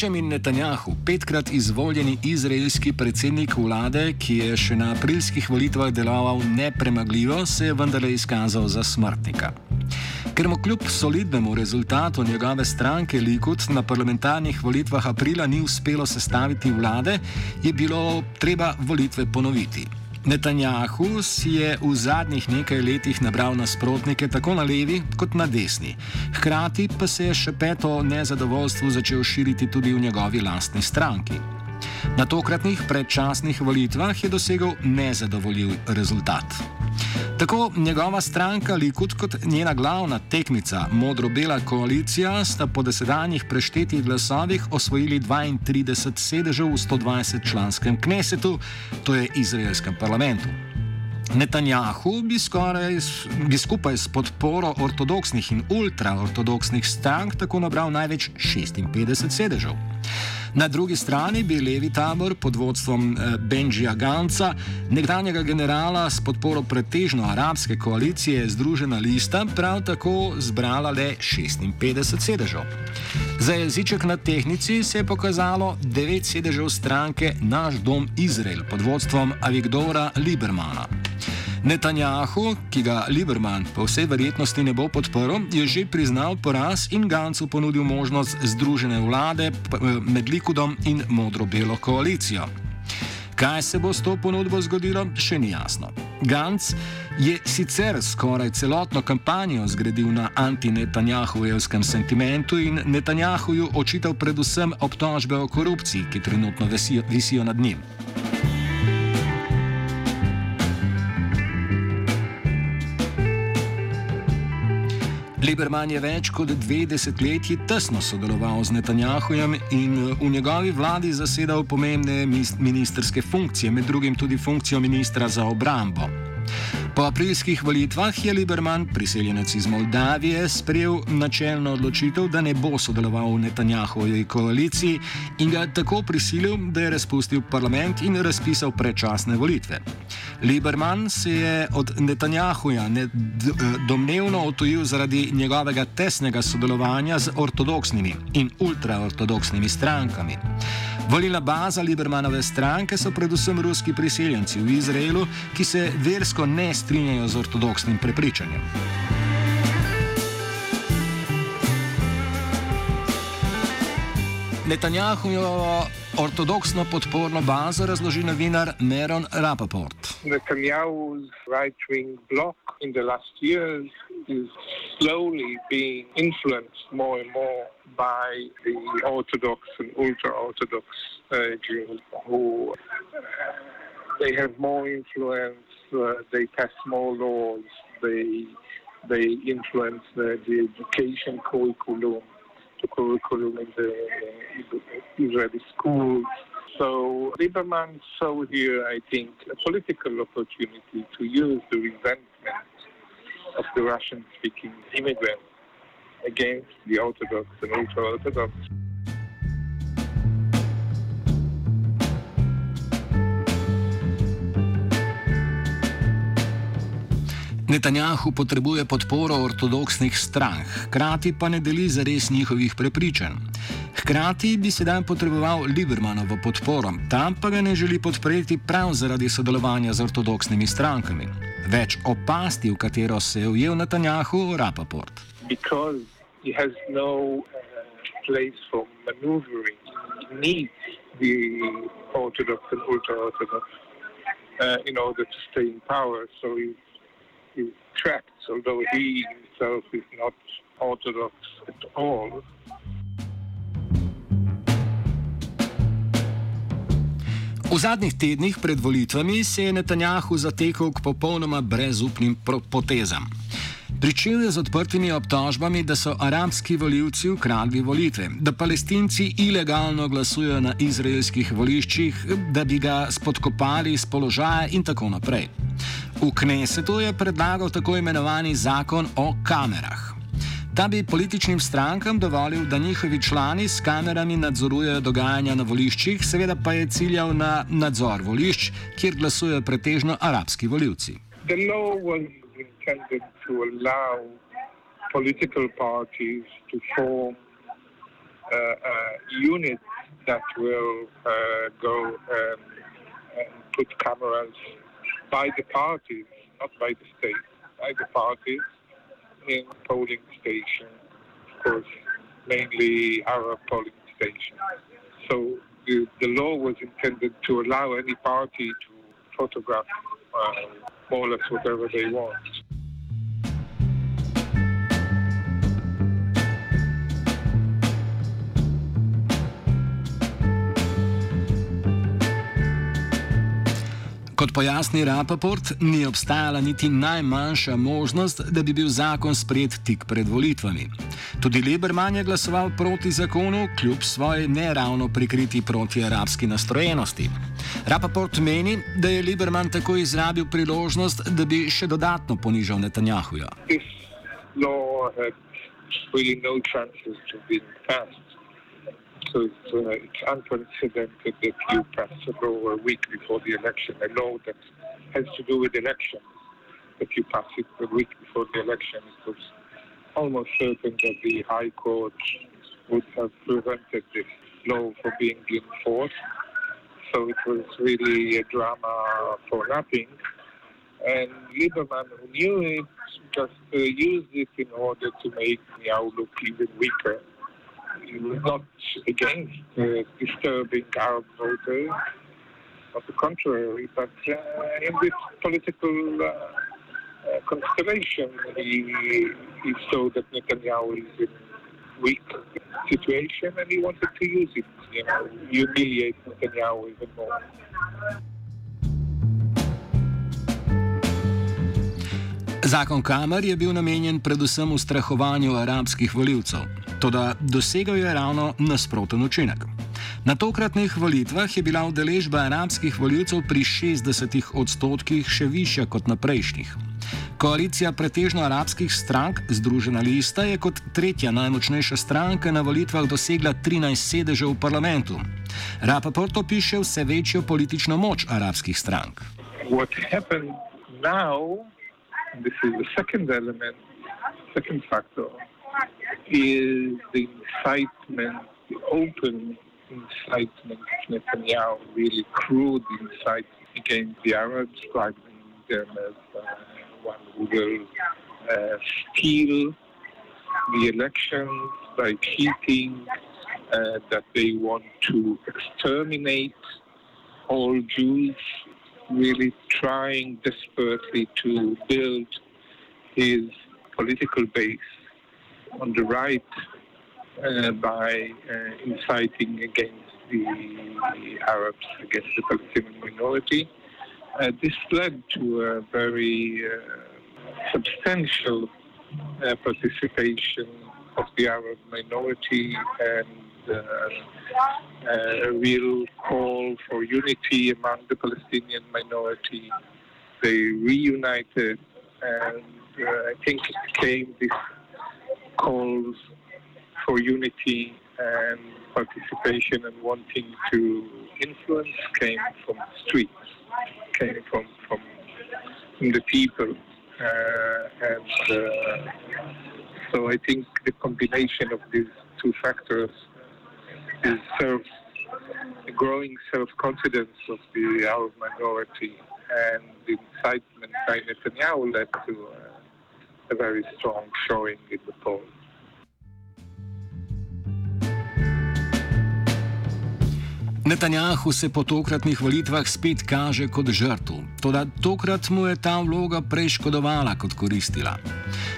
Benjamin Netanjahu, petkrat izvoljeni izraelski predsednik vlade, ki je še na aprilskih volitvah deloval nepremagljivo, se je vendarle izkazal za smrtnika. Ker mu kljub solidnemu rezultatu njegove stranke Likud na parlamentarnih volitvah aprila ni uspelo sestaviti vlade, je bilo treba volitve ponoviti. Netanjahu si je v zadnjih nekaj letih nabral nasprotnike tako na levi kot na desni. Hkrati pa se je še peto nezadovoljstvo začel širiti tudi v njegovi lastni stranki. Na tokratnih predčasnih volitvah je dosegel nezadovoljiv rezultat. Tako njegova stranka Likud kot njena glavna tekmica, modro-bela koalicija, sta po desedanjih preštetih glasovih osvojili 32 sedežev v 120 članskem knesetu, to je izraelskem parlamentu. Netanjahu bi, skoraj, bi skupaj s podporo ortodoksnih in ultraortodoksnih strank tako nabral največ 56 sedežev. Na drugi strani bi levi tabor pod vodstvom eh, Benjija Ganca, nekdanjega generala s podporo pretežno arabske koalicije Združena lista, prav tako zbrala le 56 sedežev. Za jeziček na tehnici se je pokazalo 9 sedežev stranke Naš dom Izrael pod vodstvom Avigdora Libermana. Netanjahu, ki ga Liberman po vsej verjetnosti ne bo podprl, je že priznal poraz in Gancu ponudil možnost združene vlade med Likudom in modro-belo koalicijo. Kaj se bo s to ponudbo zgodilo, še ni jasno. Gantz je sicer skoraj celotno kampanjo zgradil na anti-Netanjahujevskem sentimentu in Netanjahuju očital predvsem obtožbe o korupciji, ki trenutno visijo nad njim. Liberman je več kot dve desetletji tesno sodeloval z Netanjahujem in v njegovi vladi zasedal pomembne ministerske funkcije, med drugim tudi funkcijo ministra za obrambo. Po aprilskih volitvah je Liberman, priseljenec iz Moldavije, sprejel načelno odločitev, da ne bo sodeloval v Netanjahovi koaliciji in ga tako prisilil, da je razpustil parlament in razpisal predčasne volitve. Liberman se je od Netanjahuja ne domnevno otojil zaradi njegovega tesnega sodelovanja z ortodoksnimi in ultraortodoksnimi strankami. Volilna baza Libermanove stranke so predvsem ruski priseljenci v Izraelu, ki se versko ne strinjajo z ortodoksnim prepričanjem. Netanjahujovo ortodoksno podporno bazo razloži novinar Meron Rapaport. Netanjahu's right-wing bloc in the last years is slowly being influenced more and more by the Orthodox and ultra-Orthodox uh, Jews who uh, they have more influence, uh, they pass more laws, they they influence the, the education curriculum, the curriculum in the Israeli schools. So Lieberman saw here, I think, a political opportunity to use the resentment of the Russian-speaking immigrants against the Orthodox and ultra-Orthodox. Netanjahu potrebuje podporo ortodoksnih strank, hkrati pa ne deli zares njihovih prepričanj. Hkrati bi sedaj potreboval Libermanovo podporo, tam pa ga ne želi podpreti prav zaradi sodelovanja z ortodoksnimi strankami. Več o pasti, v katero se je ujel Netanjahu, Rapaport. Because he has no uh, place for maneuvering. He needs the Orthodox and ultra-Orthodox uh, in order to stay in power. So he's, he's trapped, although he himself is not Orthodox at all. V zadnjih tednih pred volitvami se je Netanjahu zatekel k popolnoma brezupnim potezam. Pričel je z odprtimi obtožbami, da so arabski voljivci ukradli volitve, da palestinci ilegalno glasujejo na izraelskih voliščih, da bi ga spodkopali iz položaja in tako naprej. V Knesetu je predlagal tako imenovani zakon o kamerah. Ta bi političnim strankam dovolil, da njihovi člani s kamerami nadzorujejo dogajanja na voliščih, seveda pa je ciljal na nadzor volišč, kjer glasujejo pretežno arabski voljivci. Political parties to form uh, uh, units that will uh, go um, and put cameras by the parties, not by the state, by the parties in polling stations, of course, mainly Arab polling stations. So the, the law was intended to allow any party to photograph uh, more or less whatever they want. Kot pojasni Rapaport, ni obstajala niti najmanjša možnost, da bi bil zakon sprejet tik pred volitvami. Tudi Liberman je glasoval proti zakonu, kljub svoji neravno prikriti protiarabski nastrojenosti. Rapaport meni, da je Liberman tako izrabil priložnost, da bi še dodatno ponižal Netanjahuja. Really no So it's, uh, it's unprecedented that you pass a law a week before the election, a law that has to do with elections, that you pass it a week before the election. It was almost certain that the High Court would have prevented this law from being enforced. So it was really a drama for nothing. And Lieberman, who knew it, just uh, used it in order to make Meow look even weaker not against uh, disturbing Arab voters. On the contrary, but uh, in this political uh, uh, constellation, he, he saw that Netanyahu is in weak situation and he wanted to use it, you know, humiliate Netanyahu even more. Zakon Kamer je bil namenjen predvsem ustrahovanju arabskih voljivcev, toda dosegal je ravno nasproten učinek. Na tokratnih volitvah je bila udeležba arabskih voljivcev pri 60 odstotkih še višja kot na prejšnjih. Koalicija pretežno arabskih strank, Združena lista, je kot tretja najmočnejša stranka na volitvah dosegla 13 sedežev v parlamentu. Rapaport opiše vse večjo politično moč arabskih strank. What happened now this is the second element, second factor, is the incitement, the open incitement of Netanyahu, really crude incitement against the Arabs, describing them as uh, one who will uh, steal the elections by cheating, uh, that they want to exterminate all Jews really trying desperately to build his political base on the right uh, by uh, inciting against the Arabs, against the Palestinian minority. Uh, this led to a very uh, substantial uh, participation of the Arab minority and uh, a real call for unity among the Palestinian minority. They reunited, and I think it came this calls for unity and participation and wanting to influence came from the streets, came from from, the people, uh, and uh, so I think the combination of these two factors is self, the growing self-confidence of the Arab minority and the incitement by Netanyahu led to a, a very strong showing in the polls. Netanjahu se po tokratnih volitvah spet kaže kot žrtev, toda tokrat mu je ta vloga prej škodovala kot koristila.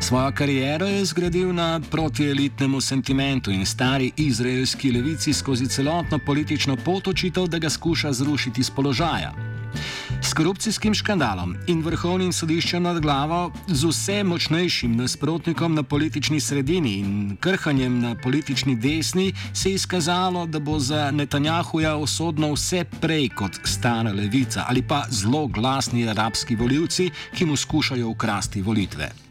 Svojo kariero je zgradil na protielitnemu sentimentu in stari izraelski levici skozi celotno politično pot očitev, da ga skuša zrušiti z položaja. Korupcijskim škandalom in vrhovnim sodiščem nad glavo, z vse močnejšim nasprotnikom na politični sredini in krhanjem na politični desni, se je izkazalo, da bo za Netanjahuja osodno vse prej kot stara levica ali pa zelo glasni arabski voljivci, ki mu skušajo ukrasti volitve.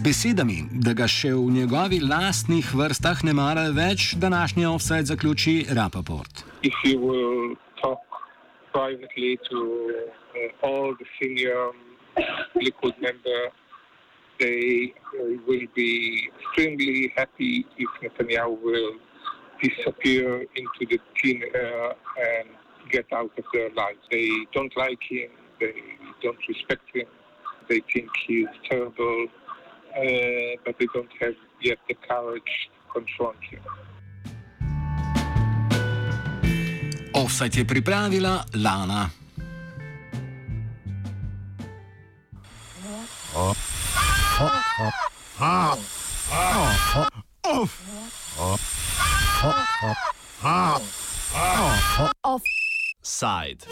Z besedami, da ga še v njegovi lastnih vrstah ne mara več, današnji offside zaključi Rapaport. Privately to uh, all the senior Likud members, they uh, will be extremely happy if Netanyahu will disappear into the thin air and get out of their lives. They don't like him, they don't respect him, they think he is terrible. Uh, but they don't have yet the courage to confront him. Offside je pripravila Lana. Offside.